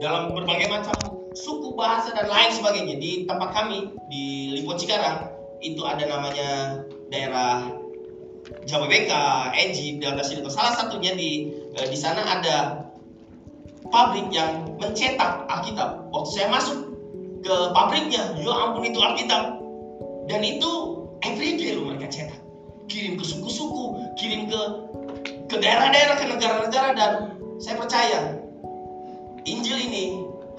dalam berbagai macam suku bahasa dan lain sebagainya di tempat kami di Lipo Cikarang itu ada namanya daerah Jababeka, Eji, Delta Sidoarjo. Salah satunya di eh, di sana ada pabrik yang mencetak Alkitab. Waktu saya masuk ke pabriknya, ya ampun itu Alkitab. Dan itu everyday loh mereka cetak. Kirim ke suku-suku, kirim ke ke daerah-daerah, ke negara-negara dan saya percaya Injil ini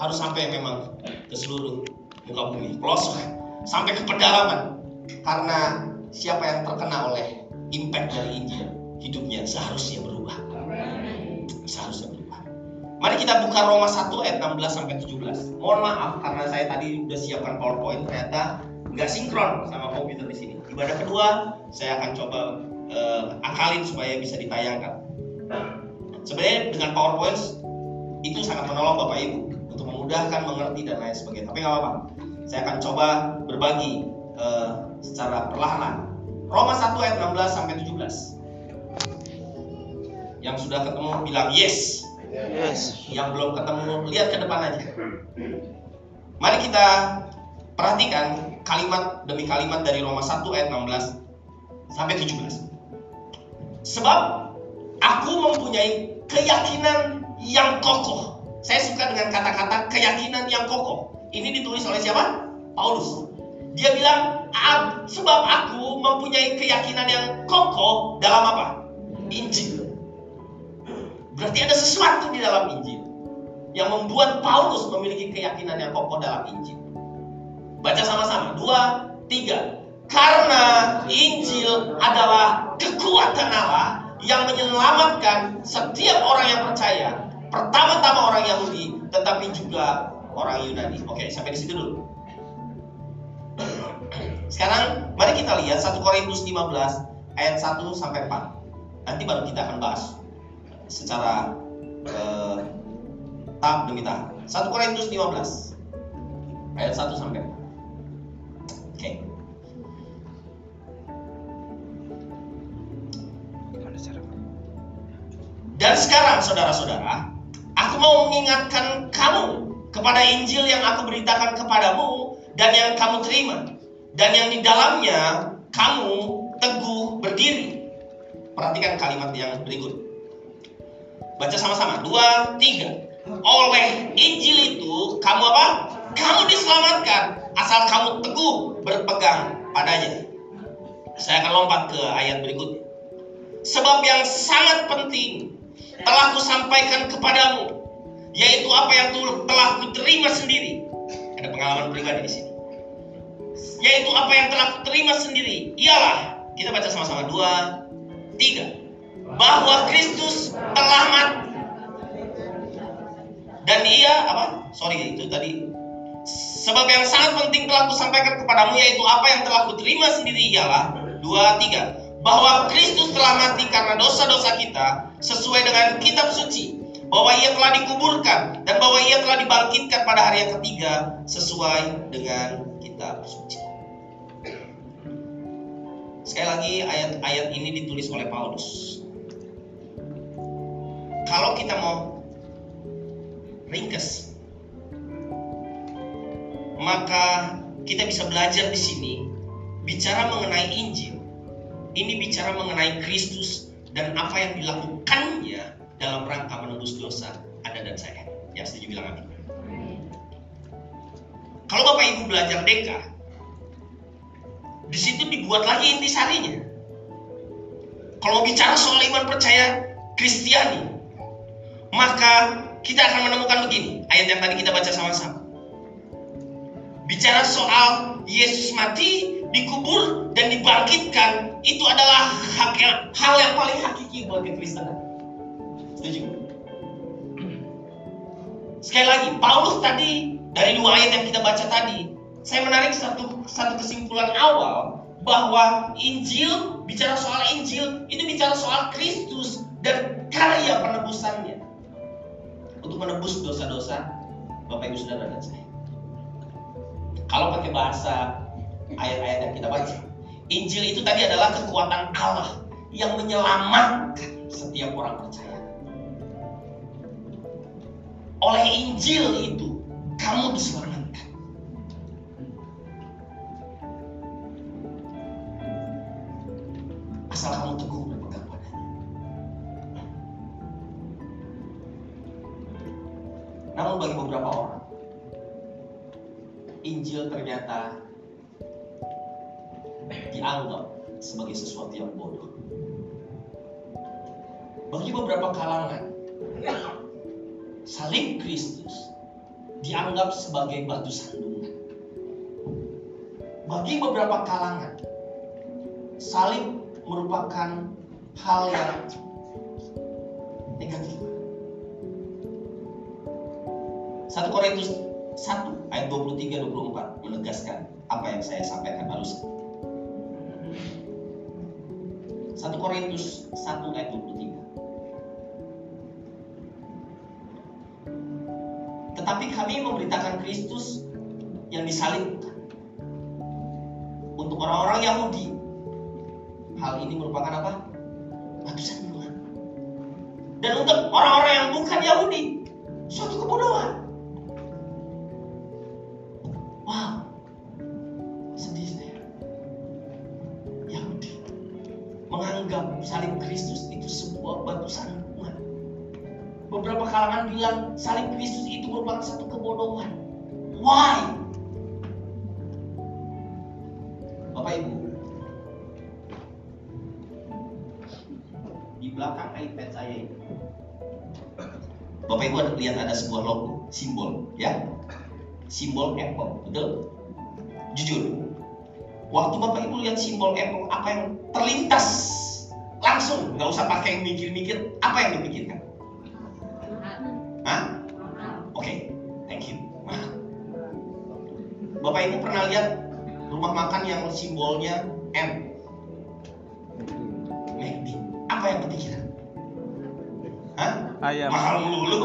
harus sampai memang ke seluruh muka bumi, pelosok, sampai ke pedalaman. Karena siapa yang terkena oleh impact dari Injil, hidupnya seharusnya berubah. Seharusnya berubah. Mari kita buka Roma 1 ayat 16 sampai 17. Mohon maaf karena saya tadi udah siapkan PowerPoint ternyata nggak sinkron sama komputer di sini. Ibadah kedua saya akan coba uh, akalin supaya bisa ditayangkan. Sebenarnya dengan PowerPoint itu sangat menolong Bapak Ibu untuk memudahkan mengerti dan lain sebagainya. Tapi nggak apa-apa. Saya akan coba berbagi uh, secara perlahan. Roma 1 ayat 16 sampai 17. Yang sudah ketemu bilang yes. Yes. Yang belum ketemu lihat ke depan aja. Mari kita perhatikan kalimat demi kalimat dari Roma 1 ayat 16 sampai 17. Sebab aku mempunyai keyakinan yang kokoh. Saya suka dengan kata-kata keyakinan yang kokoh. Ini ditulis oleh siapa? Paulus. Dia bilang, sebab aku mempunyai keyakinan yang kokoh dalam apa? Injil. Berarti ada sesuatu di dalam Injil yang membuat Paulus memiliki keyakinan yang kokoh dalam Injil. Baca sama-sama. Dua, tiga. Karena Injil adalah kekuatan Allah yang menyelamatkan setiap orang yang percaya. Pertama-tama orang Yahudi, tetapi juga orang Yunani. Oke, sampai di situ dulu. Sekarang mari kita lihat 1 Korintus 15 ayat 1 sampai 4. Nanti baru kita akan bahas secara eh, tahap demi tahap. 1 Korintus 15 ayat 1 sampai 4. Oke. Dan sekarang saudara-saudara, aku mau mengingatkan kamu kepada Injil yang aku beritakan kepadamu dan yang kamu terima dan yang di dalamnya kamu teguh berdiri. Perhatikan kalimat yang berikut. Baca sama-sama. Dua, tiga. Oleh Injil itu kamu apa? Kamu diselamatkan asal kamu teguh berpegang padanya. Saya akan lompat ke ayat berikut. Sebab yang sangat penting telah kusampaikan kepadamu, yaitu apa yang telah kuterima sendiri. Ada pengalaman pribadi di sini. Yaitu apa yang telah kuterima sendiri. Ialah kita baca sama-sama dua, tiga. Bahwa Kristus telah mati dan ia apa? Sorry itu tadi. Sebab yang sangat penting telah kusampaikan kepadamu yaitu apa yang telah kuterima sendiri ialah dua tiga bahwa Kristus telah mati karena dosa-dosa kita sesuai dengan kitab suci bahwa ia telah dikuburkan dan bahwa ia telah dibangkitkan pada hari yang ketiga sesuai dengan kitab suci. Sekali lagi ayat-ayat ini ditulis oleh Paulus. Kalau kita mau ringkas. Maka kita bisa belajar di sini bicara mengenai Injil. Ini bicara mengenai Kristus dan apa yang dilakukannya dalam rangka menembus dosa Anda dan saya. Yang setuju bilang amin. Kalau Bapak Ibu belajar Deka, di situ dibuat lagi intisarinya. Kalau bicara soal iman percaya Kristiani, maka kita akan menemukan begini ayat yang tadi kita baca sama-sama. Bicara soal Yesus mati, dikubur dan dibangkitkan itu adalah hak hal yang paling hakiki buat kekristenan. Setuju? Sekali lagi, Paulus tadi dari dua ayat yang kita baca tadi, saya menarik satu satu kesimpulan awal bahwa Injil bicara soal Injil itu bicara soal Kristus dan karya penebusannya untuk menebus dosa-dosa Bapak Ibu Saudara dan saya. Kalau pakai bahasa ayat-ayat yang kita baca, Injil itu tadi adalah kekuatan Allah yang menyelamatkan setiap orang percaya. oleh Injil itu kamu diselamatkan. Asal kamu teguh berpegang padanya. Namun bagi beberapa orang, Injil ternyata dianggap sebagai sesuatu yang bodoh. Bagi beberapa kalangan, salib Kristus dianggap sebagai batu sandungan. Bagi beberapa kalangan, salib merupakan hal yang negatif. 1 Korintus 1 ayat 23 24 menegaskan apa yang saya sampaikan barusan. 1 Korintus 1 ayat 23. Tetapi kami memberitakan Kristus yang disalibkan untuk orang-orang Yahudi. Hal ini merupakan apa? Sandungan. Dan untuk orang-orang yang bukan Yahudi, suatu kebodohan. Bilang salib Kristus itu merupakan satu kebodohan. Why? Bapak Ibu, di belakang iPad saya ini, Bapak Ibu ada lihat ada sebuah logo, simbol, ya, simbol Apple, betul? Jujur, waktu Bapak Ibu lihat simbol Apple, apa yang terlintas langsung, nggak usah pakai mikir-mikir, apa yang dipikirkan? Hah? Oke, thank you. Mahal. Bapak Ibu pernah lihat rumah makan yang simbolnya M? McD. Apa yang kepikiran? Hah? Ayam. Mahal mulu.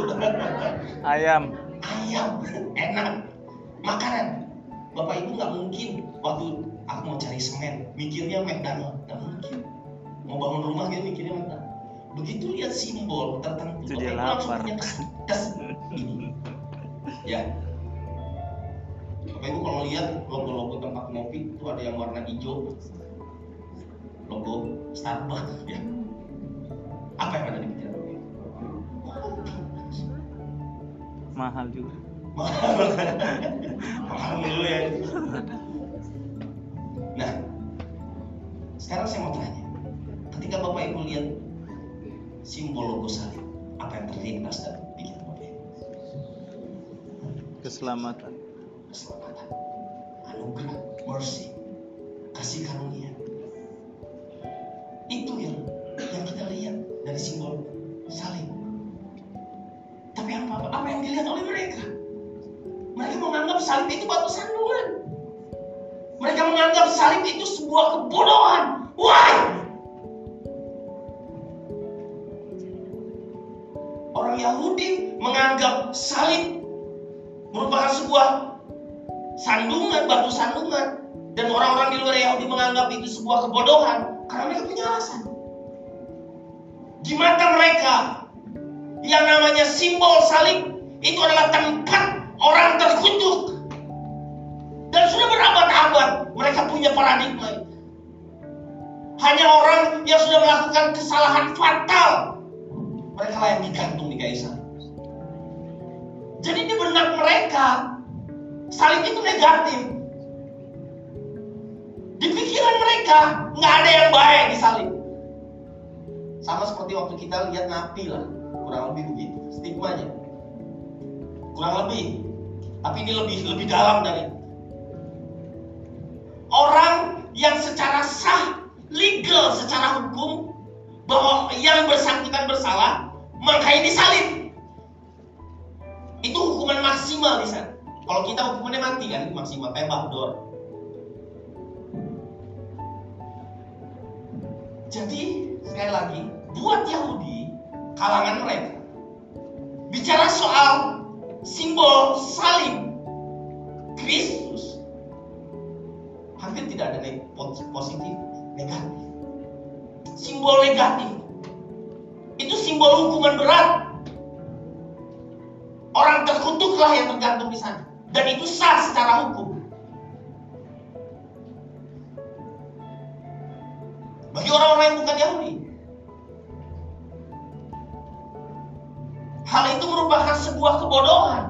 Ayam. Ayam, enak. Makanan. Bapak Ibu nggak mungkin waktu aku mau cari semen, mikirnya McDonald. Nggak mungkin. Mau bangun rumah gitu mikirnya McDonald. Begitu lihat simbol tertentu, Itu dia langsung lapar. kes, ini. Ya. Bapak Ibu kalau lihat logo-logo tempat ngopi itu ada yang warna hijau, logo Starbucks ya. Apa yang ada di pikiran Bapak. Mahal juga. Mahal dulu ya. Nah, sekarang saya mau tanya, ketika Bapak Ibu lihat simbol logo salib, apa yang terlintas dalam pikiran Bapak? Keselamatan. Keselamatan, anugerah, mercy, kasih karunia. Itu yang yang kita lihat dari simbol salib. Tapi apa apa yang dilihat oleh mereka? Mereka menganggap salib itu batu sandungan. Mereka menganggap salib itu sebuah kebodohan. Why? Yahudi menganggap salib merupakan sebuah sandungan, batu sandungan. Dan orang-orang di luar Yahudi menganggap itu sebuah kebodohan karena mereka punya alasan. Di mata mereka, yang namanya simbol salib itu adalah tempat orang terkutuk. Dan sudah berabad-abad mereka punya paradigma. Hanya orang yang sudah melakukan kesalahan fatal. Mereka lah yang digantung di salib. Jadi di benak mereka, salib itu negatif. Di pikiran mereka, nggak ada yang baik di salib. Sama seperti waktu kita lihat napi lah, kurang lebih begitu. Stigmanya kurang lebih tapi ini lebih lebih dalam dari orang yang secara sah legal secara hukum bahwa yang bersangkutan bersalah maka ini salib. Itu hukuman maksimal di sana. Kalau kita hukumannya mati kan? Maksimal. Tembak dor. Jadi sekali lagi buat Yahudi kalangan mereka bicara soal simbol salib Kristus hampir tidak ada positif negatif simbol negatif itu simbol hukuman berat orang terkutuklah yang tergantung di sana. Dan itu sah secara hukum. Bagi orang-orang yang bukan Yahudi. Hal itu merupakan sebuah kebodohan.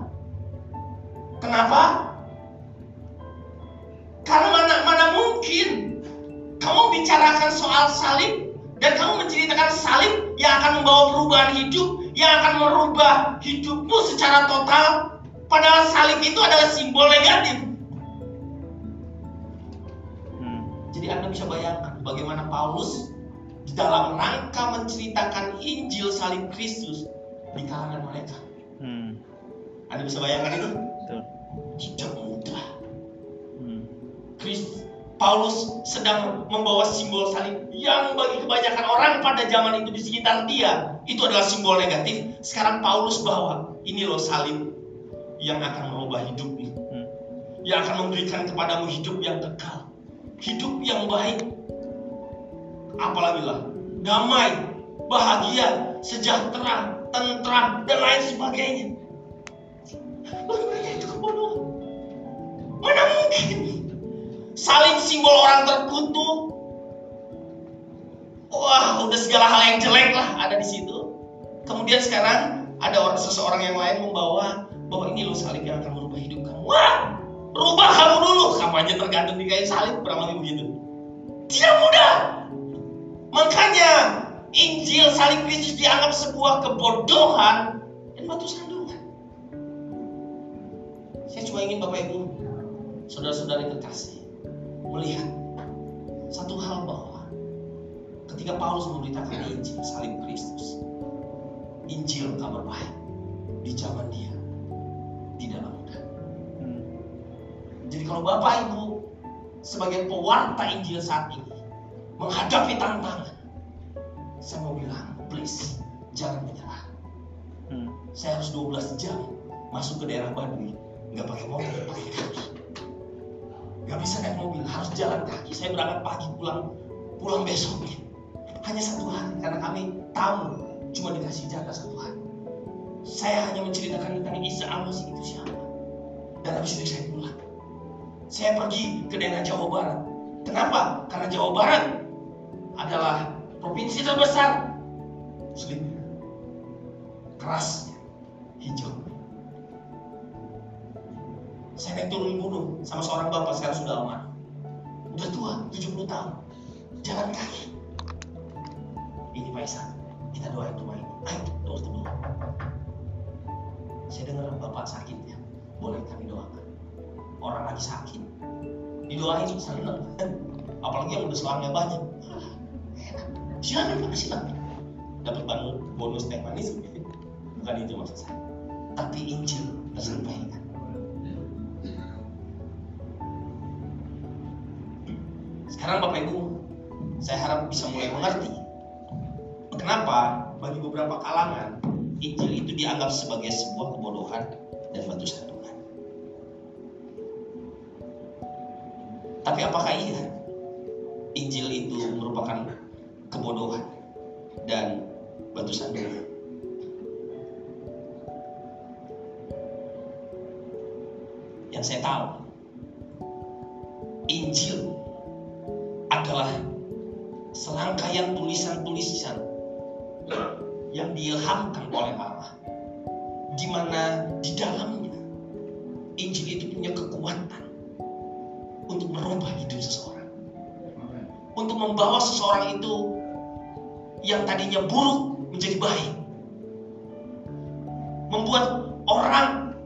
Kenapa? Karena mana, mana mungkin kamu bicarakan soal salib dan kamu menceritakan salib yang akan membawa perubahan hidup, yang akan merubah hidupmu secara total. Padahal salib itu adalah simbol negatif. Hmm. Jadi Anda bisa bayangkan bagaimana Paulus di dalam rangka menceritakan Injil salib Kristus di kalangan mereka. Hmm. Anda bisa bayangkan itu? Betul. Tidak mudah. Hmm. Kristus Paulus sedang membawa simbol salib yang bagi kebanyakan orang pada zaman itu di sekitar dia itu adalah simbol negatif. Sekarang Paulus bawa ini loh salib yang akan merubah hidupmu, Hmm. yang akan memberikan kepadamu hidup yang kekal, hidup yang baik. Apalagi lah damai, bahagia, sejahtera, tentram dan lain sebagainya. Mereka itu kebodohan. Mana mungkin? Salib simbol orang terkutuk. Wah, udah segala hal yang jelek lah ada di situ. Kemudian sekarang ada orang seseorang yang lain membawa bahwa ini loh salib yang akan merubah hidup kamu. Wah, rubah kamu dulu. Kamu aja tergantung di kayu salib kurang lebih begitu. Tidak mudah. Makanya Injil salib Kristus dianggap sebuah kebodohan dan batu sandungan. Saya cuma ingin Bapak Ibu, saudara-saudari kekasih, melihat satu hal bahwa ketika Paulus memberitakan Injil salib Kristus, Injil kabar baik di zaman dia tidaklah mudah. Hmm. Jadi kalau Bapak Ibu sebagai pewarta Injil saat ini menghadapi tantangan, saya mau bilang, please jangan menyerah. Hmm. Saya harus 12 jam masuk ke daerah Baduy, nggak pakai mobil, pakai kaki. Nggak bisa naik mobil, harus jalan kaki. Saya berangkat pagi pulang pulang besoknya. Hanya satu hari karena kami tamu cuma dikasih jatah satu hari. Saya hanya menceritakan tentang Isa Al-Masih itu siapa. Dan habis itu saya pulang. Saya pergi ke daerah Jawa Barat. Kenapa? Karena Jawa Barat adalah provinsi terbesar Muslim. Kerasnya, hijau. Saya naik turun gunung sama seorang bapak sekarang sudah lama. Udah tua, 70 tahun. Jalan kaki. Ini Pak Isan, kita doain rumah ini. Ayo, doa dulu. Saya dengar bapak sakit ya. Boleh kami doakan. Orang lagi sakit. Didoain seneng. Apalagi yang udah selangnya banyak. Ah, enak. Silakan. Dapat ban- bonus teh manis. Bukan itu maksud saya. Tapi Injil tersampaikan. Sekarang Bapak Ibu, saya harap bisa mulai mengerti. Kenapa bagi beberapa kalangan Injil itu dianggap sebagai sebuah kebodohan dan batu sandungan. Tapi apakah iya Injil itu merupakan kebodohan dan batu sandungan? Yang saya tahu, Injil adalah serangkaian tulisan-tulisan yang diilhamkan oleh Allah. Di mana di dalamnya Injil itu punya kekuatan untuk merubah hidup seseorang. Untuk membawa seseorang itu yang tadinya buruk menjadi baik. Membuat orang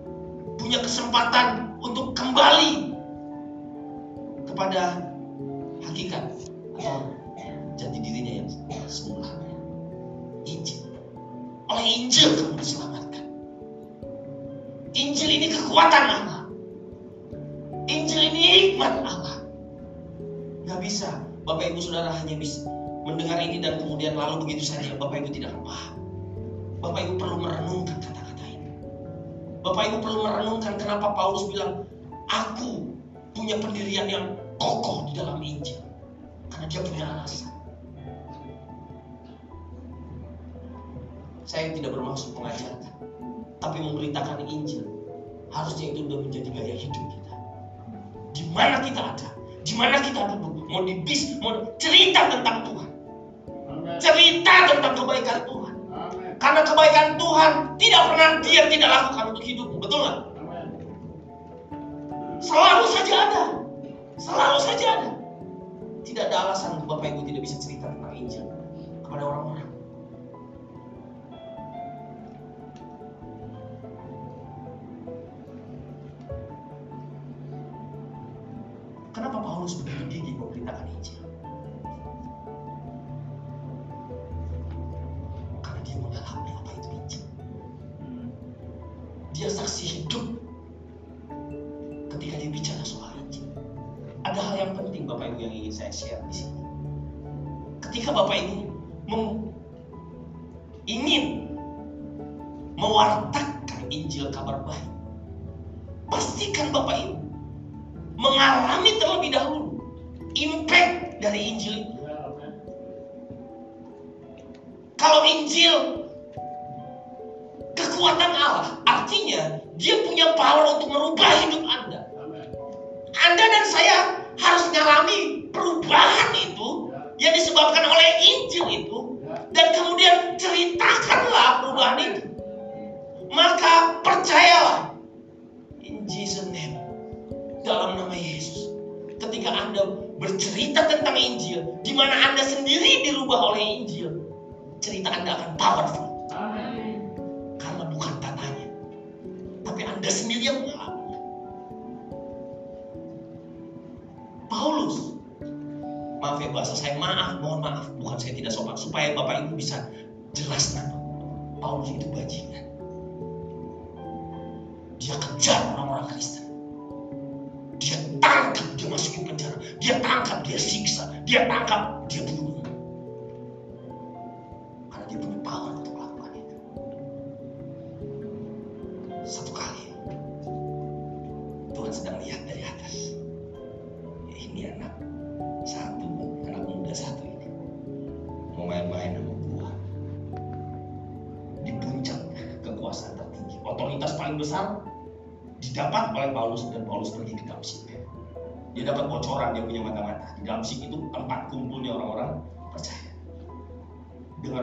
punya kesempatan untuk kembali kepada hakikat atau jati dirinya yang semula. Injil. Oleh Injil kamu diselamatkan. Injil ini kekuatan Allah. Injil ini hikmat Allah. Gak bisa Bapak Ibu Saudara hanya bisa mendengar ini dan kemudian lalu begitu saja Bapak Ibu tidak paham. Bapak Ibu perlu merenungkan kata-kata ini. Bapak Ibu perlu merenungkan kenapa Paulus bilang, aku punya pendirian yang kokoh di dalam Injil karena dia punya alasan. Saya tidak bermaksud mengajarkan, tapi memberitakan Injil harusnya itu sudah menjadi gaya hidup kita. Di mana kita ada, di mana kita duduk, mau di bis, mau cerita tentang Tuhan, cerita tentang kebaikan Tuhan. Karena kebaikan Tuhan tidak pernah dia tidak lakukan untuk hidupmu, betul nggak? Selalu saja ada. Selalu saja ada. Tidak ada alasan untuk Bapak Ibu tidak bisa cerita tentang Injil kepada orang-orang. pakai bahasa saya maaf, mohon maaf, bukan saya tidak sopan supaya Bapak Ibu bisa jelas nama Paulus itu bajingan. Dia kejar orang-orang Kristen. Dia tangkap, dia masukin penjara. Dia tangkap, dia siksa. Dia tangkap, dia bunuh.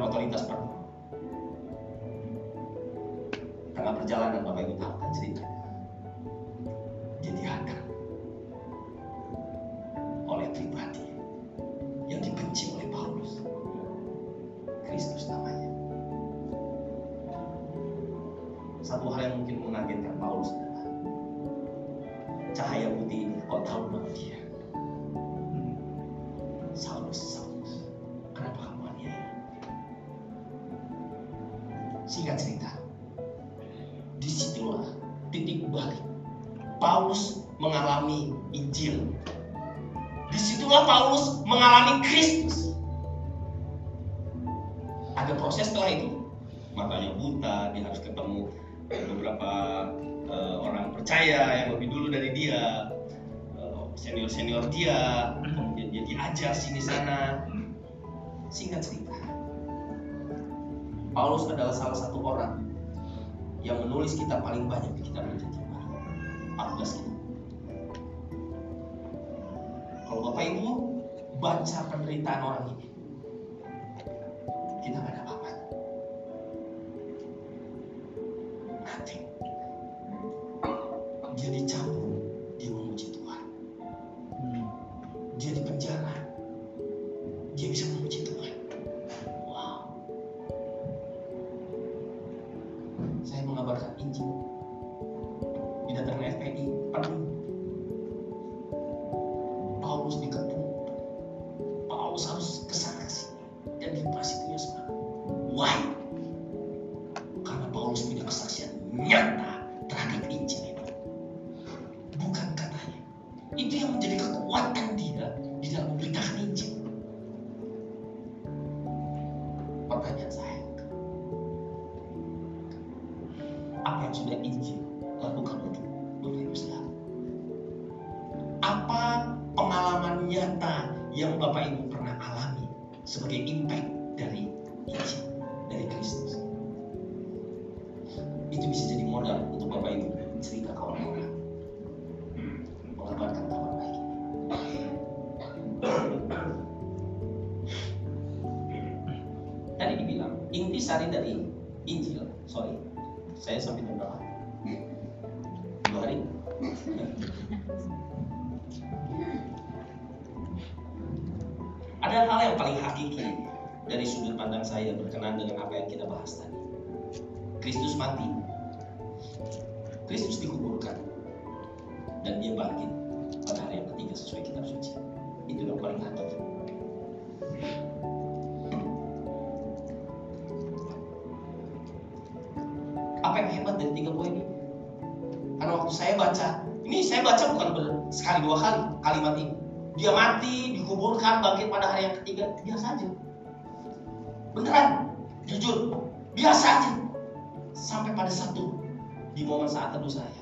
pataditas para Singkat cerita, Paulus adalah salah satu orang yang menulis kitab paling banyak di kitab kita 14 kitab. Kalau Bapak Ibu baca penderitaan orang ini, kita nggak ada apa paling hakiki dari sudut pandang saya berkenan dengan apa yang kita bahas tadi. Kristus mati, Kristus dikuburkan, dan dia bangkit pada hari yang ketiga sesuai kitab suci. Itu yang paling hakiki. Apa yang hebat dari tiga poin ini? Karena waktu saya baca, ini saya baca bukan sekali dua kali kalimat ini. Dia mati, dikuburkan, bangkit pada hari yang ketiga, biasa aja. Beneran, jujur, biasa aja. Sampai pada satu di momen saat teduh saya,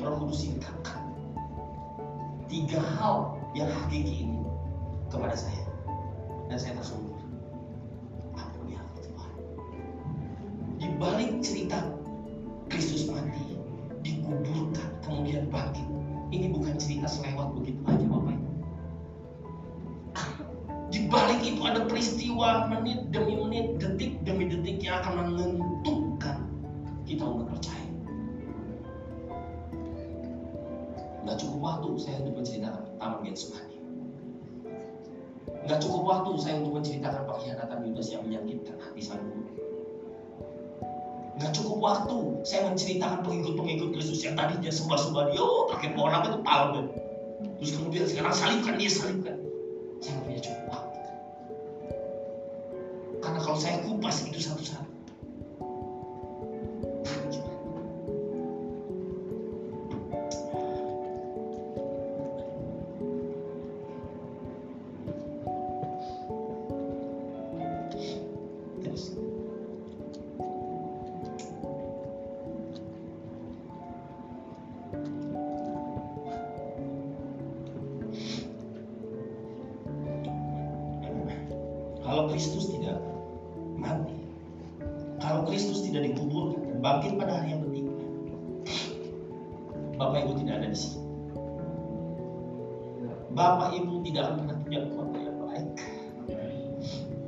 Roh Kudus singkapkan tiga hal yang hakiki ini kepada saya, dan saya tersungkur. Ampuni aku Tuhan. Di balik cerita Kristus mati, dikuburkan, kemudian bangkit. Ini bukan cerita selewat begitu aja. Di balik itu ada peristiwa menit demi menit, detik demi detik yang akan menentukan kita untuk percaya. Nggak cukup waktu saya untuk menceritakan Taman Getsemani. Nggak cukup waktu saya untuk menceritakan pengkhianatan Yudas yang menyakitkan hati sang guru. Cukup waktu saya menceritakan pengikut-pengikut Kristus yang tadinya sembah-sembah dia, oh pakai apa itu palem. Terus kemudian sekarang salibkan dia salibkan. Saya nggak punya cukup waktu. Kalau saya kupas itu satu-satu. Kalau Kristus tidak mati, kalau Kristus tidak dikuburkan dan bangkit pada hari yang ketiga, Bapak Ibu tidak ada di sini. Bapak Ibu tidak akan pernah punya keluarga yang baik,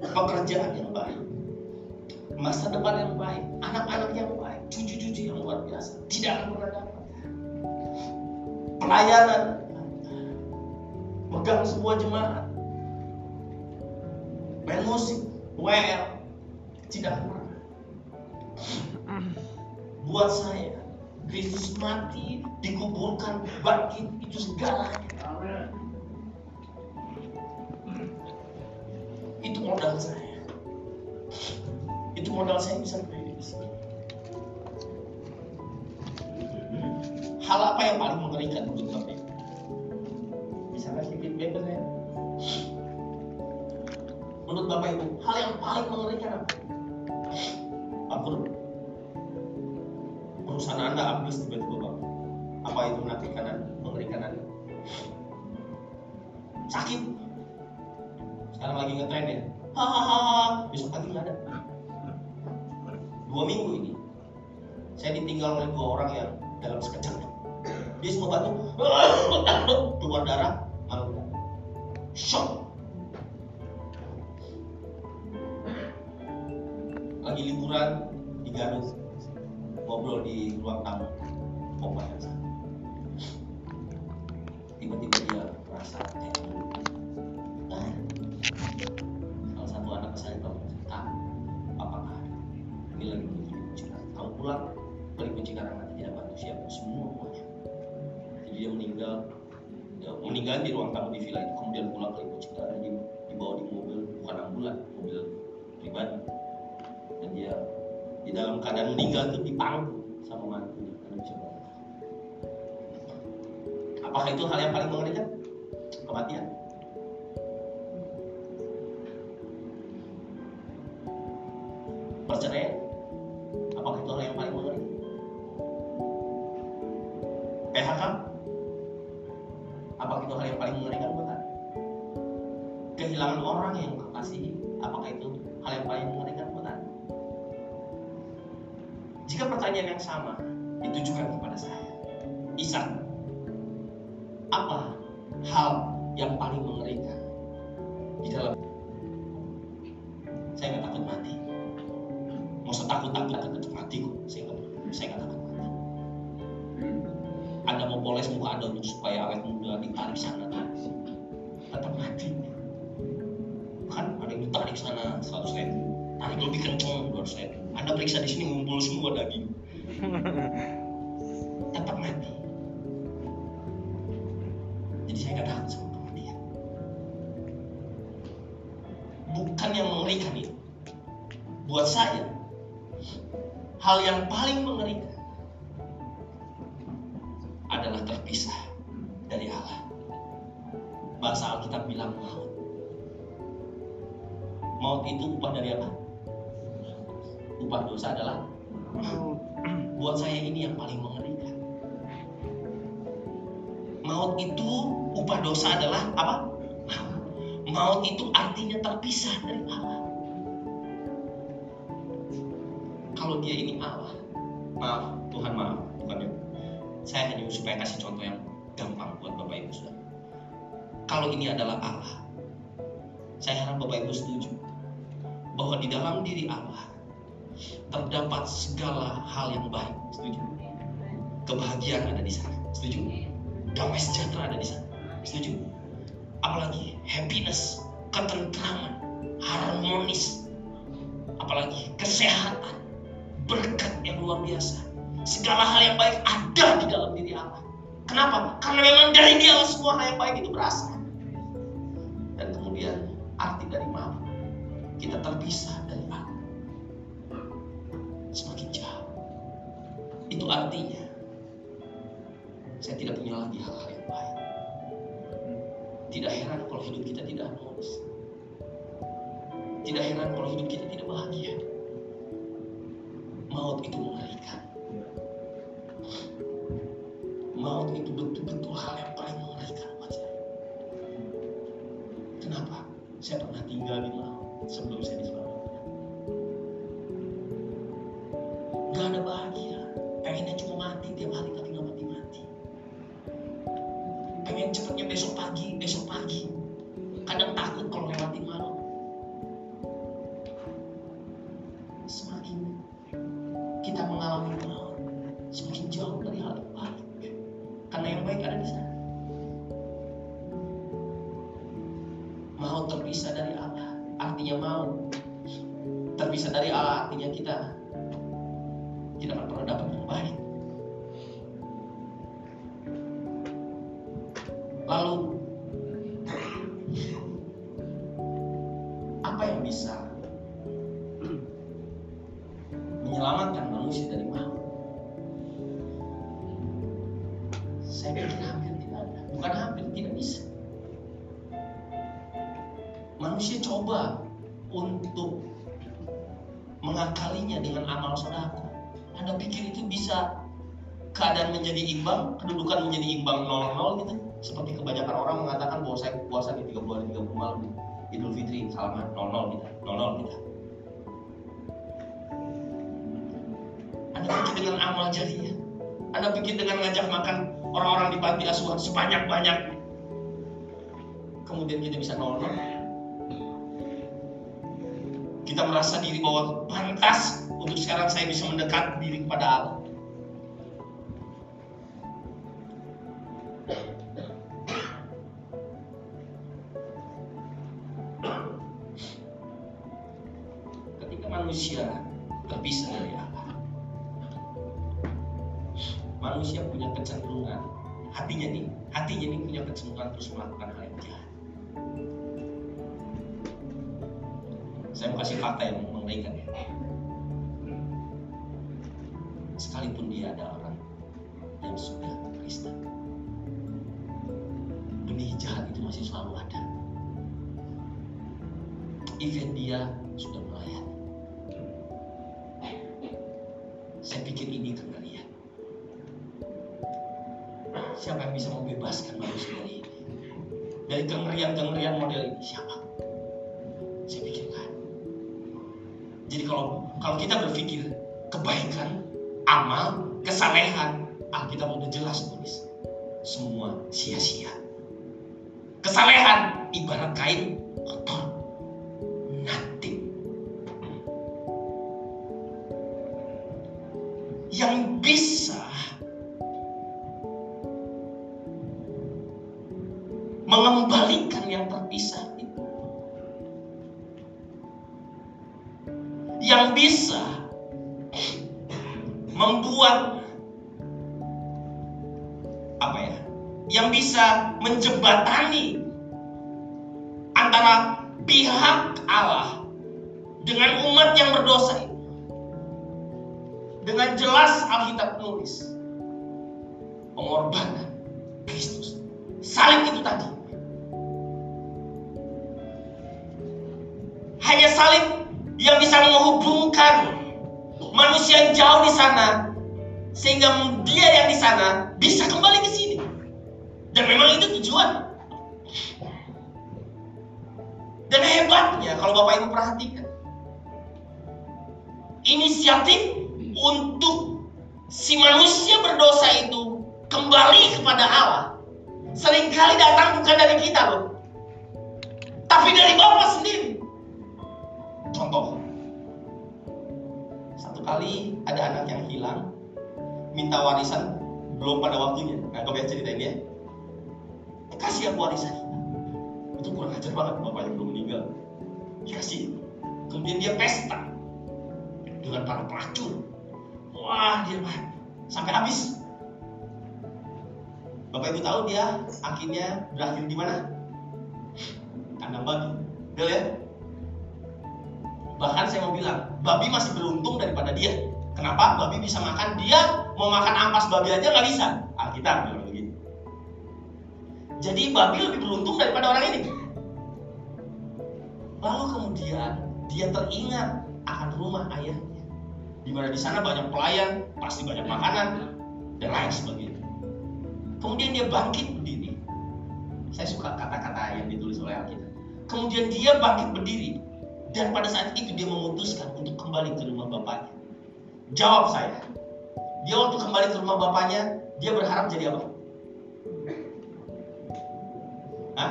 pekerjaan yang baik, masa depan yang baik, anak-anak yang baik, cucu-cucu yang luar biasa, tidak akan pernah dapat. Pelayanan, pegang sebuah jemaat, main musik, well, tidak akan pernah. Buat saya, Kristus mati, dikuburkan, bangkit, itu segalanya. Itu modal saya. Itu modal saya bisa berdiri di sini. Hal apa yang paling mengerikan menurut? Bisa kasih feedback ke saya? Menurut Bapak Ibu, hal yang paling mengerikan apa? Pak Pur, perusahaan Anda habis tiba-tiba Pak. Apa itu menakutkan Anda? Mengerikan Anda? Sakit? Sekarang lagi ngetren ya? Hahaha, besok pagi nggak ada. Dua minggu ini, saya ditinggal oleh dua orang yang dalam sekejap. Dia semua batuk, keluar darah, lalu shock. Garut, ngobrol di ruang tamu, opa yang sana. Tiba-tiba dia merasa gitu. Nah, salah satu anak saya tahu cerita apakah ini lagi menuju Cikarang tahu pulang balik ke Cikarang nanti tidak bantu siapa? Semua semuanya jadi dia meninggal ya, meninggal di ruang tamu di villa itu. Kemudian pulang Ibu Cikarang di, dibawa di mobil bukan ambulan mobil pribadi. Dan dia di dalam keadaan meninggal itu dipangku sama mantunya karena bisa apakah itu hal yang paling mengerikan? Kematian dosa adalah. Buat saya ini yang paling mengerikan. Maut itu upah dosa adalah apa? Maut. Itu artinya terpisah dari Allah. Kalau dia ini Allah, maaf, Tuhan maaf, bukan ya. Saya hanya supaya kasih contoh yang gampang buat Bapak Ibu Saudara. Kalau ini adalah Allah, saya harap Bapak Ibu setuju bahwa di dalam diri Allah terdapat segala hal yang baik. Setuju? Kebahagiaan ada di sana. Setuju? Damai sejahtera ada di sana. Setuju? Apalagi happiness, ketentraman, harmonis, apalagi kesehatan, berkat yang luar biasa. Segala hal yang baik ada di dalam diri Allah. Kenapa? Karena memang dari dia semua hal yang baik itu berasal. Dan kemudian arti dari maaf, kita terpisah Itu artinya saya tidak punya lagi hal-hal yang baik. Tidak heran kalau hidup kita tidak harmonis. Tidak heran kalau hidup kita tidak bahagia. Maut itu mengerikan. Maut itu betul-betul hal yang paling mengerikan buat saya. Kenapa? Saya pernah tinggal di laut sebelum saya diselamatkan. Gak ada bahagia. Pengennya cuma mati tiap hari tapi gak mati-mati. Pengen cepetnya besok pagi, besok pagi. Lalu apa yang bisa menyelamatkan manusia dari maut? Saya pikir hampir tidak ada. Bukan hampir, tidak bisa. Manusia coba untuk mengakalinya dengan amal sodako. Anda pikir itu bisa keadaan menjadi imbang, kedudukan menjadi imbang 0-0 gitu? Seperti kebanyakan orang mengatakan bahwa saya puasa di 30 hari 30 malam Idul Fitri, salaman 0-0 kita, 0-0 kita. Anda pikir dengan amal jariah? Anda pikir dengan ngajak makan orang-orang di panti asuhan sebanyak-banyak kemudian kita bisa 0-0? Kita merasa diri bahwa pantas untuk sekarang saya bisa mendekat diri kepada Allah. Dari kengerian-kengerian model ini siapa? Saya pikir nggak ada. Jadi kalau kalau kita berpikir kebaikan, amal, kesalehan, Alkitab udah jelas tulis. Semua sia-sia. Kesalehan ibarat kain kotor. Bapak Ibu tahu dia akhirnya berakhir di mana? Kandang babi. Betul ya? Bahkan saya mau bilang, babi masih beruntung daripada dia. Kenapa? Babi bisa makan, dia mau makan ampas babi aja nggak bisa. Alkitab bilang begitu. Jadi babi lebih beruntung daripada orang ini. Lalu kemudian dia teringat akan rumah ayahnya. Di mana di sana banyak pelayan, pasti banyak makanan dan lain sebagainya. Kemudian dia bangkit berdiri. Saya suka kata-kata yang ditulis oleh Alkitab. Kemudian dia bangkit berdiri dan pada saat itu dia memutuskan untuk kembali ke rumah bapaknya. Jawab saya. Dia waktu kembali ke rumah bapaknya, dia berharap jadi apa? Hah?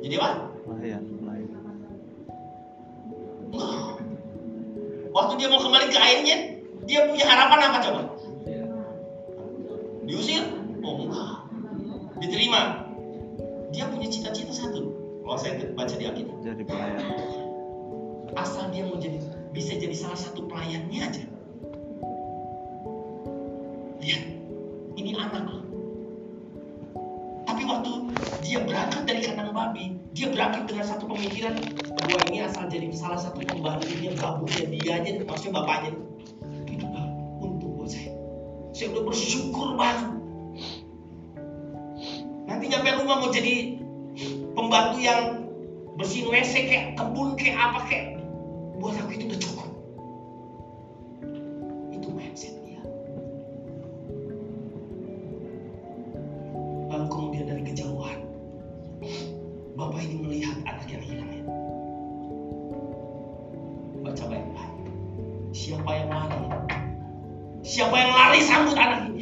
Jadi apa? Waktu dia mau kembali ke ayahnya, dia punya harapan apa coba? Diusir? Diterima. Dia punya cita-cita satu. Kalau saya baca di Alkitab, Jadi pelayan. asal dia mau jadi bisa jadi salah satu pelayannya aja. Lihat, ini anak loh. Tapi waktu dia berangkat dari kandang babi, dia berangkat dengan satu pemikiran bahwa ini asal jadi salah satu pembantunya babunya dia aja, maksudnya bapaknya. Itu untung buat saya. Saya udah bersyukur banget. Nanti nyampe rumah mau jadi pembantu yang bersihin WC kayak kebun kayak apa kayak buat aku itu udah cukup. Itu mindset dia. Lalu kemudian dari kejauhan, Bapak ini melihat anak yang hilang itu. Baca baik-baik. Siapa yang lari? Siapa yang lari sambut anak ini?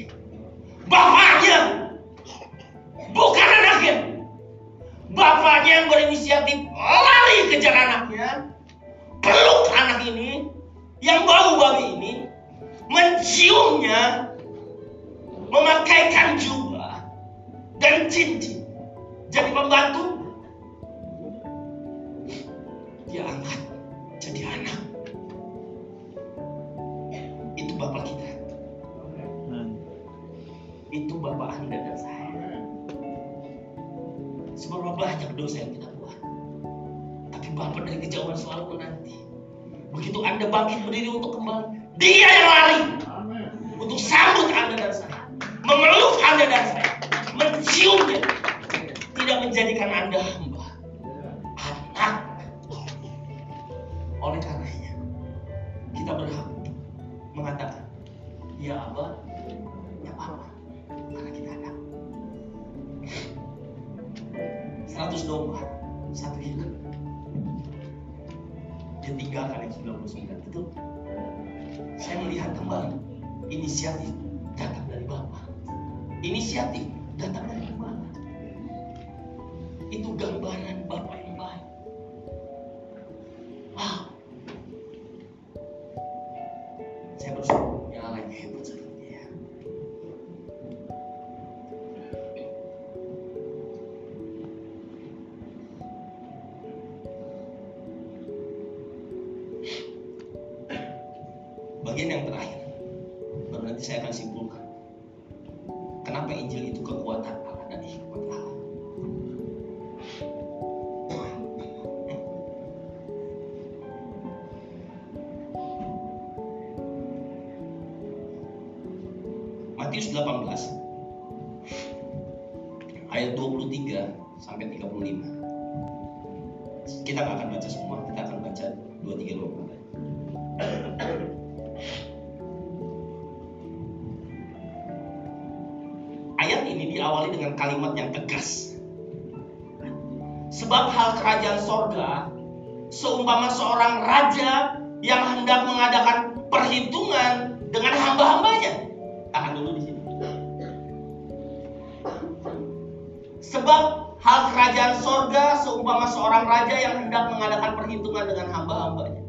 Kenapa Injil itu kekuatan yang tegas. Sebab hal kerajaan sorga seumpama seorang raja yang hendak mengadakan perhitungan dengan hamba-hambanya. Tahan dulu di sini. Sebab hal kerajaan sorga seumpama seorang raja yang hendak mengadakan perhitungan dengan hamba-hambanya.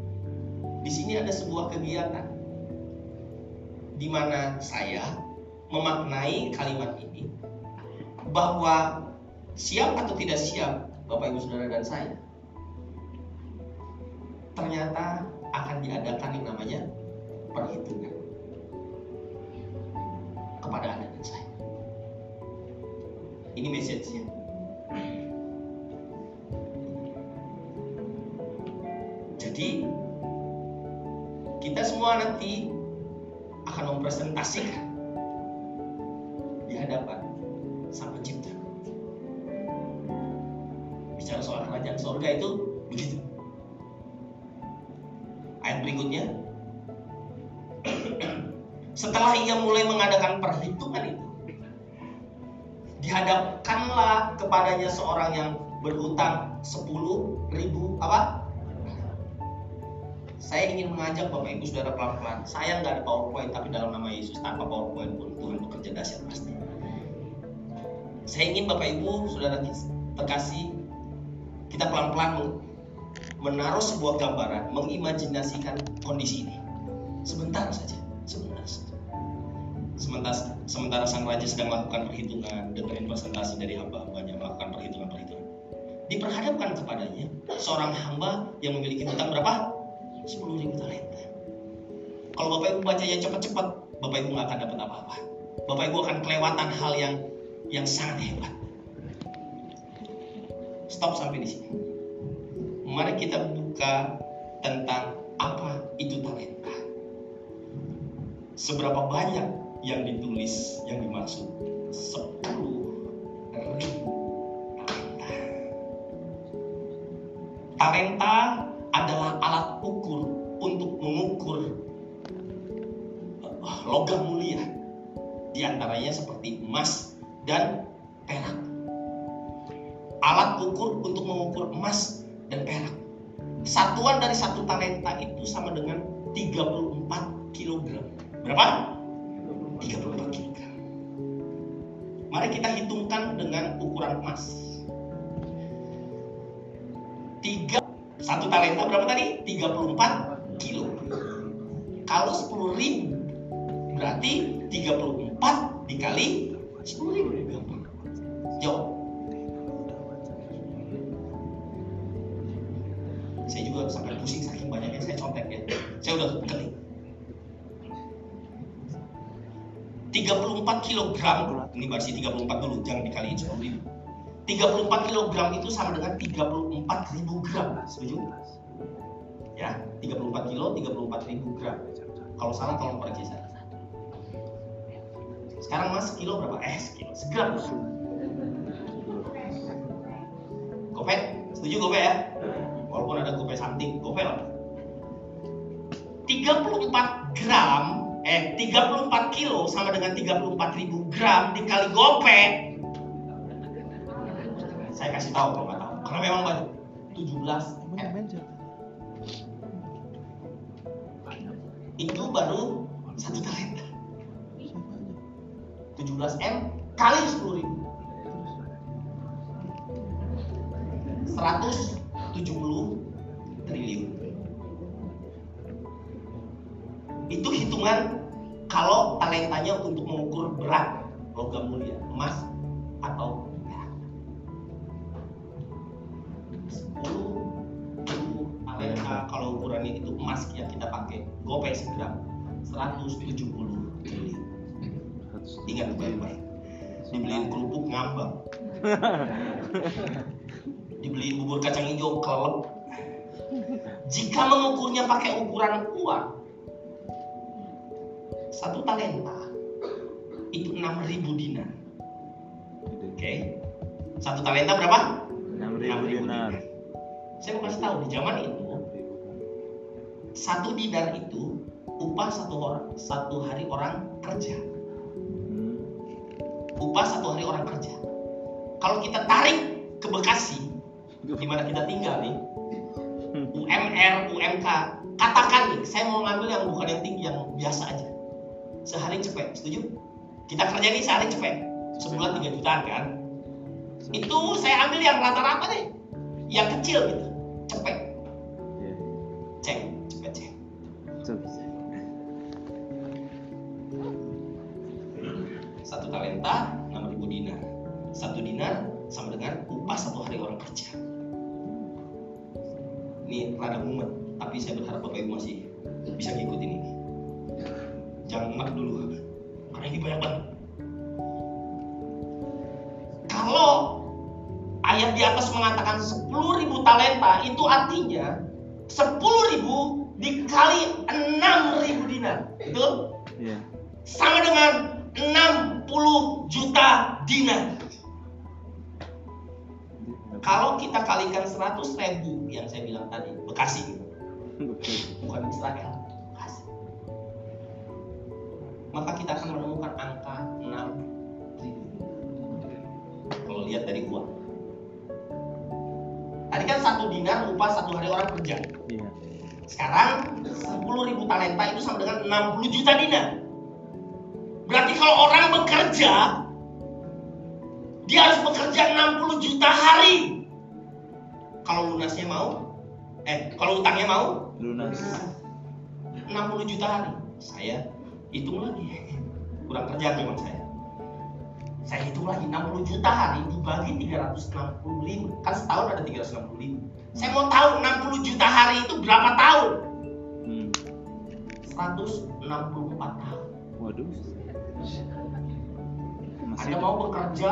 Di sini ada sebuah kegiatan di mana saya memaknai kalimat ini bahwa siap atau tidak siap Bapak Ibu Saudara dan saya ternyata akan diadakan yang namanya perhitungan kepada Anda dan saya. Ini message-nya. Jadi kita semua nanti akan mempresentasikan di hadapan sorga itu begitu. Ayat berikutnya. Setelah ia mulai mengadakan perhitungan itu, dihadapkanlah kepadanya seorang yang berhutang 10 ribu apa? Saya ingin mengajak Bapak Ibu Saudara pelan-pelan. Saya nggak ada PowerPoint, tapi dalam nama Yesus tanpa PowerPoint pun Tuhan bekerja dahsyat pasti. Saya ingin Bapak Ibu Saudara terkasih, kita pelan-pelan menaruh sebuah gambaran, mengimajinasikan kondisi ini. Sebentar saja, sebentar saja. Sementara, sementara sang raja sedang melakukan perhitungan, dengerin presentasi dari hamba-hambanya melakukan perhitungan-perhitungan. Diperhadapkan kepadanya seorang hamba yang memiliki hutang berapa? 10 ribu talenta. Kalau Bapak Ibu bacanya cepat-cepat, Bapak Ibu nggak akan dapat apa-apa. Bapak Ibu akan kelewatan hal yang yang sangat hebat. Stop sampai di sini. Mari kita buka tentang apa itu talenta. Seberapa banyak yang ditulis yang dimaksud 10 ribu talenta. Talenta adalah alat ukur untuk mengukur uh, logam mulia. Di antaranya seperti emas dan perak. Alat ukur untuk mengukur emas dan perak. Satuan dari satu talenta itu sama dengan 34 kg. Berapa? 34 kg. Mari kita hitungkan dengan ukuran emas. Tiga, satu talenta berapa tadi? 34 kilo. Kalau 10 ribu berarti 34 dikali 10 ribu. Jawab. Banyaknya saya ya. Udah ketik. 34 kilogram, ini versi 34 dulu, jangan dikaliin 10 ribu. 34 kilogram itu sama dengan 34 ribu gram, setuju? Ya, 34 kilo, 34 ribu gram. Kalau salah tolong koreksi saya. Sekarang mas kilo berapa? Eh, sekilo, segram. Gope, setuju gope ya? Walaupun ada gope something, gope lah. 34 gram eh 34 kilo sama dengan 34 ribu gram dikali gope. Saya kasih tahu kalau nggak tahu. Karena memang banyak. 17 M. Itu baru satu talenta 17 M kali 10 ribu. 170 triliun itu hitungan kalau talentanya untuk mengukur berat logam mulia emas atau perak 10 ribu talenta kalau ukurannya itu emas ya kita pakai gopay segram 170 triliun. Ingat baik-baik. Dibeliin kerupuk ngambang. Dibeliin bubur kacang hijau kelep. Jika mengukurnya pakai ukuran uang, satu talenta itu 6.000 dinar. Oke. Satu talenta berapa? Enam ribu dinar. Saya mau kasih tahu di zaman itu satu dinar itu upah satu orang satu hari orang kerja. Hmm. Upah satu hari orang kerja. Kalau kita tarik ke Bekasi, di mana kita tinggal nih, UMR, UMK, katakan nih, saya mau ngambil yang bukan yang tinggi, yang biasa aja. Sehari cepet, setuju? Kita kerja nih sehari cepet, sebulan 3 jutaan kan? Itu saya ambil yang rata-rata deh, yang kecil gitu, cepet, Iya. cek, cepet cek. Satu talenta 6.000 dinar. Satu dinar sama dengan upah satu hari orang kerja. Ini rada mumet, tapi saya berharap Bapak Ibu masih bisa ngikutin ini. Jangan enak dulu, karena ini banyak banget. Kalau ayat di atas mengatakan 10.000 talenta, itu artinya 10.000 dikali 6.000 dinar. Betul? Iya. sama dengan 60 juta dinar. Kalau kita kalikan 100 ribu yang saya bilang tadi, Bekasi, bukan Israel, Maka kita akan menemukan angka 6 ribu. Kalau lihat dari uang. Tadi kan satu dinar upah satu hari orang kerja. Iya. Sekarang 10 ribu talenta itu sama dengan 60 juta dinar. Berarti kalau orang bekerja, dia harus bekerja 60 juta hari. Kalau lunasnya mau, eh kalau utangnya mau, Lunas. 60 juta hari. Saya hitung lagi. Kurang kerja memang saya. Saya hitung lagi 60 juta hari dibagi 365. Kan setahun ada 365. Saya mau tahu 60 juta hari itu berapa tahun? Hmm. 164 tahun. Waduh. Masih Anda mau bekerja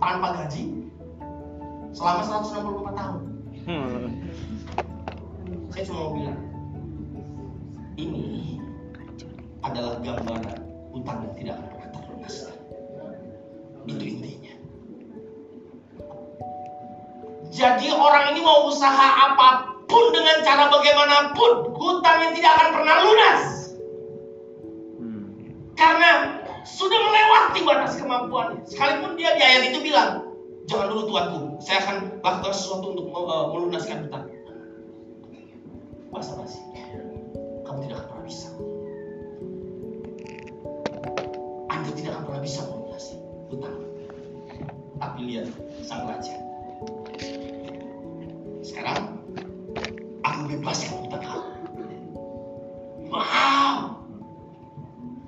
tanpa gaji selama 164 tahun. Hmm. Saya cuma mau bilang, ini adalah gambaran utang yang tidak akan pernah terlunas. Itu intinya. Jadi orang ini mau usaha apa pun dengan cara bagaimanapun, hutang yang tidak akan pernah lunas. Karena sudah melewati batas kemampuannya. Sekalipun dia di ayat itu bilang, jangan dulu tuanku, saya akan lakukan sesuatu untuk uh, melunaskan hutang. Basa basi, sang raja. Sekarang aku bebaskan hutang kamu. Wow,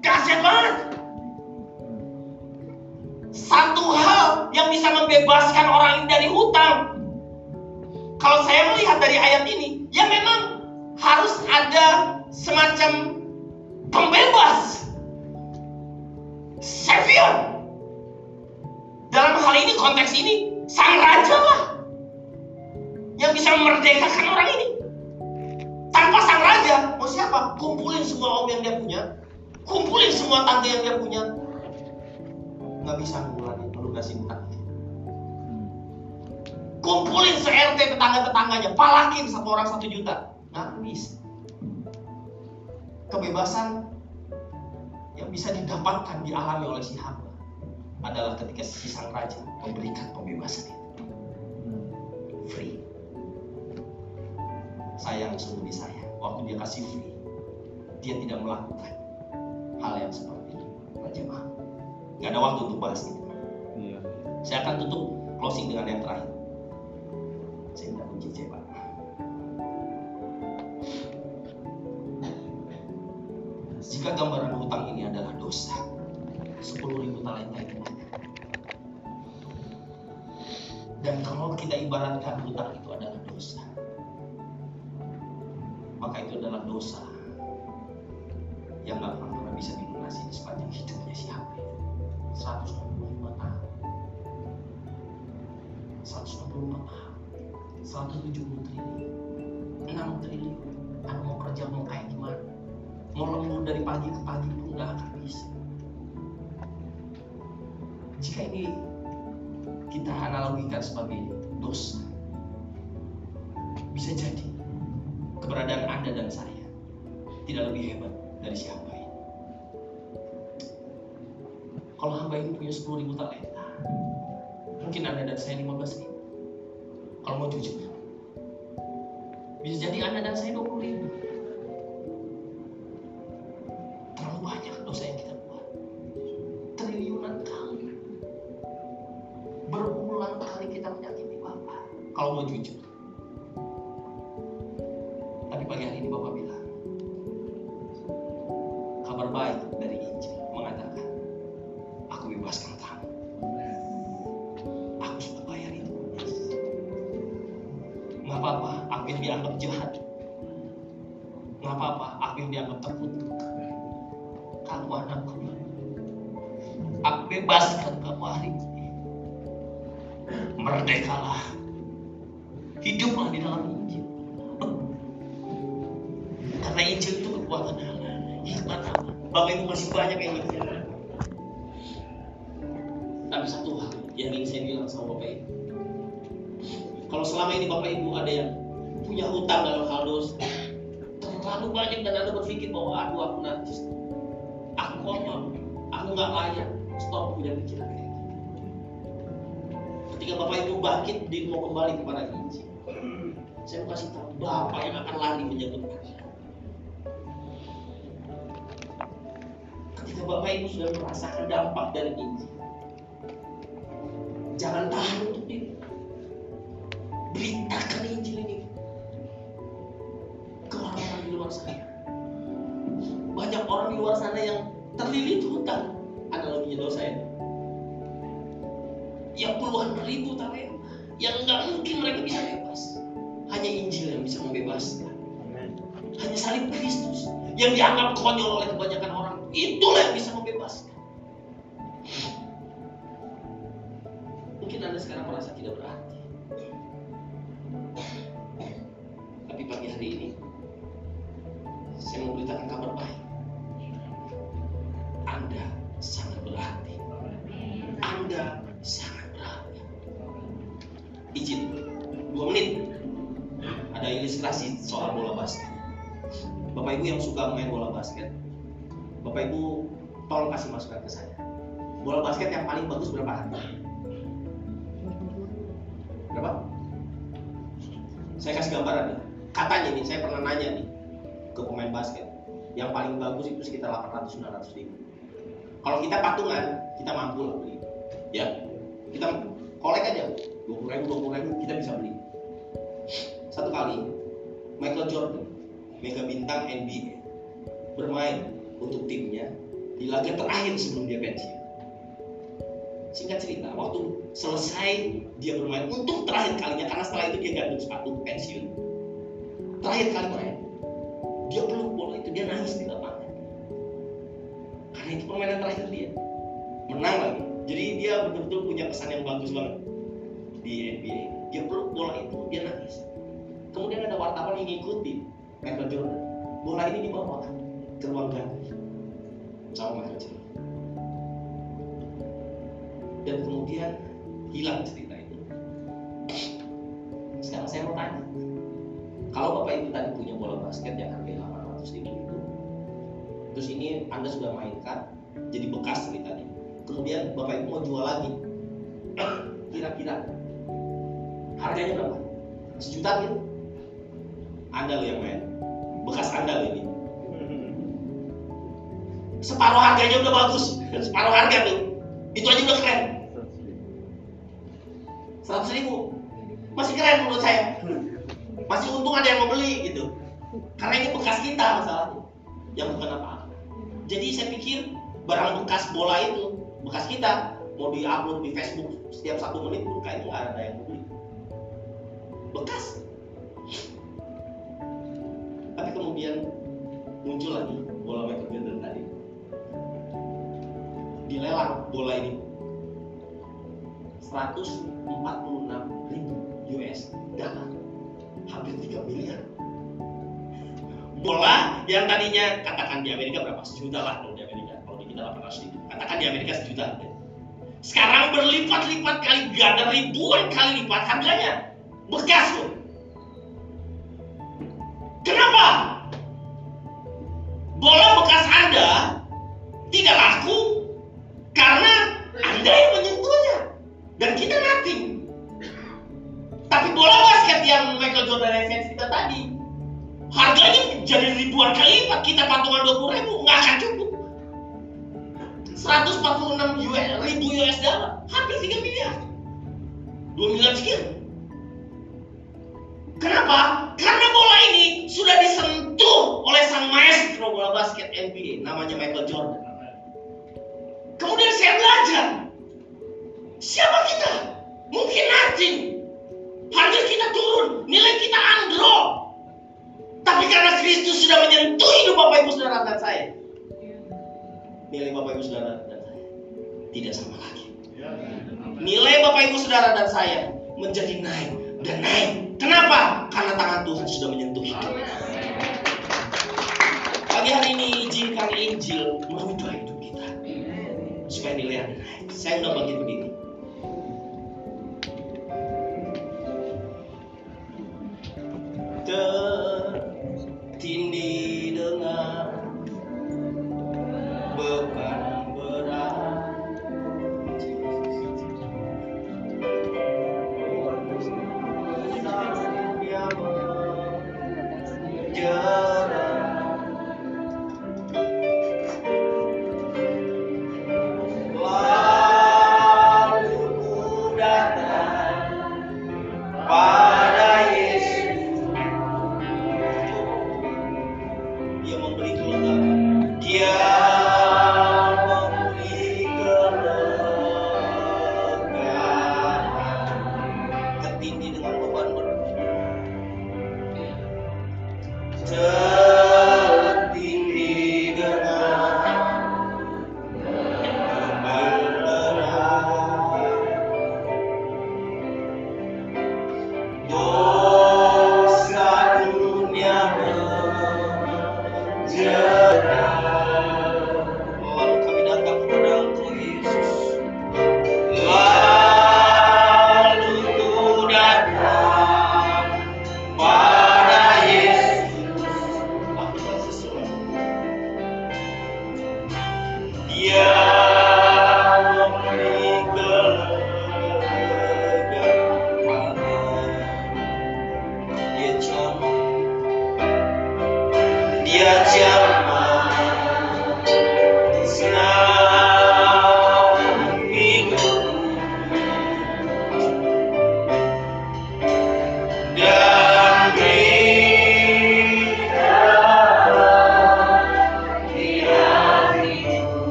dahsyat banget. Satu hal yang bisa membebaskan orang ini dari hutang. Kalau saya melihat dari ayat ini, ya memang harus ada semacam pembebas. Savior. Dalam hal ini konteks ini sang raja lah yang bisa memerdekakan orang ini. Tanpa sang raja, mau siapa? Kumpulin semua om yang dia punya, kumpulin semua tante yang dia punya, nggak bisa mengulangi melunasi hutang. Hmm. Kumpulin se-RT tetangga-tetangganya, palakin satu orang satu juta, nggak bisa. Kebebasan yang bisa didapatkan dialami oleh si hamba adalah ketika si sang raja memberikan pembebasan itu free. Sayang sungguh disayang, waktu dia kasih free, dia tidak melakukan hal yang seperti itu. Raja mau. Gak ada waktu untuk bahas itu. Iya. Saya akan tutup closing dengan yang terakhir. Saya minta kunci dosa dan saya 15 ribu. Kalau mau jujur, bisa jadi Anda dan saya 20 ribu. Aku bebaskan kamu hari ini. Merdekalah. Hiduplah di dalam Injil. Karena Injil itu kekuatan Allah. Hikmat Allah. Bapak Ibu masih banyak yang ingin saya Tapi satu hal yang ingin saya bilang sama Bapak Ibu. Kalau selama ini Bapak Ibu ada yang punya hutang dalam hal dosa, terlalu banyak dan Anda berpikir bahwa aduh aku najis, aku kotor, aku nggak layak. Stop punya pikiran kayak gitu. Ketika Bapak Ibu bangkit, dia mau kembali kepada Injil. Saya mau kasih tahu Bapak yang akan lari menyebut Anda. Ketika Bapak Ibu sudah merasakan dampak dari Injil, jangan tahan untuk puluhan ribu talenta yang nggak mungkin mereka bisa bebas. Hanya Injil yang bisa membebaskan. Hanya salib Kristus yang dianggap konyol oleh kebanyakan orang. Itulah yang bisa membebaskan. Bagus berapa harga? Berapa? Saya kasih gambaran nih. Katanya nih, saya pernah nanya nih ke pemain basket. Yang paling bagus itu sekitar 800-900 ribu. Kalau kita patungan, kita mampu lah beli. Ya, kita kolek aja. 20 ribu, 20 ribu, kita bisa beli. Satu kali, Michael Jordan, mega bintang NBA, bermain untuk timnya di laga terakhir sebelum dia pensiun. Singkat cerita, waktu selesai dia bermain untuk terakhir kalinya karena setelah itu dia gantung sepatu pensiun. Terakhir kali main, dia peluk bola itu dia nangis di lapangan. Karena itu permainan terakhir dia. Menang lagi. Jadi dia betul-betul punya kesan yang bagus banget di NBA. Dia peluk bola itu, dia nangis. Kemudian ada wartawan yang ngikutin Michael Jordan. Bola ini dibawa ke ruang ganti sama Michael Jordan dan kemudian hilang cerita itu. Sekarang saya mau tanya, kalau bapak ibu tadi punya bola basket yang harganya 800 ribu itu, terus ini anda sudah mainkan, jadi bekas ceritanya. Kemudian bapak ibu mau jual lagi, kira-kira harganya berapa? Sejuta gitu? Anda loh yang main, bekas anda loh ini. Separuh harganya udah bagus, separuh harga tuh, itu aja udah keren seratus ribu. Masih keren menurut saya. Masih untung ada yang mau beli gitu. Karena ini bekas kita masalahnya. Yang bukan apa-apa. Jadi saya pikir barang bekas bola itu bekas kita mau di upload di Facebook setiap satu menit pun kayaknya nggak ada yang mau beli. Bekas. Tapi kemudian muncul lagi bola Michael Jordan tadi. Dilelang bola ini. 146 ribu US dollar hampir 3 miliar. Bola yang tadinya katakan di Amerika berapa? Sejuta lah kalau di Amerika. Kalau di kita 800 ribu katakan di Amerika sejuta. Sekarang berlipat-lipat kali ganda ribuan kali lipat harganya. Bekas tuh. go.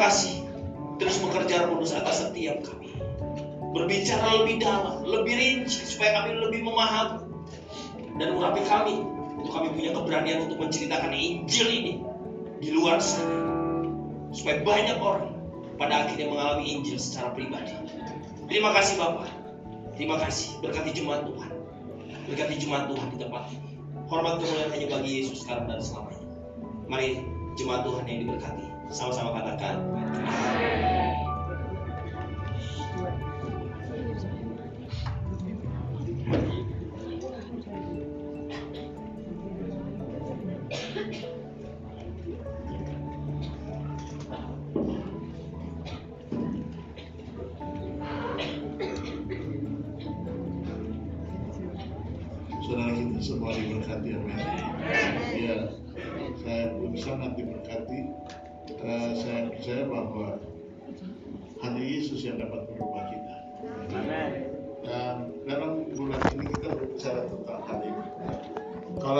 Kasih terus bekerja Kudus atas setiap kami. Berbicara lebih dalam, lebih rinci supaya kami lebih memahami dan mengurapi kami untuk kami punya keberanian untuk menceritakan Injil ini di luar sana supaya banyak orang pada akhirnya mengalami Injil secara pribadi. Terima kasih Bapak. Terima kasih. Berkati jemaat Tuhan. Berkati jemaat Tuhan di tempat ini. Hormat kemuliaan hanya bagi Yesus sekarang dan selamanya. Mari jemaat Tuhan yang diberkati. Sama-sama katakan.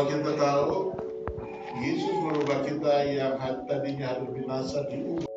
Kalau kita tahu Yesus merubah kita yang tadinya harus binasa diubah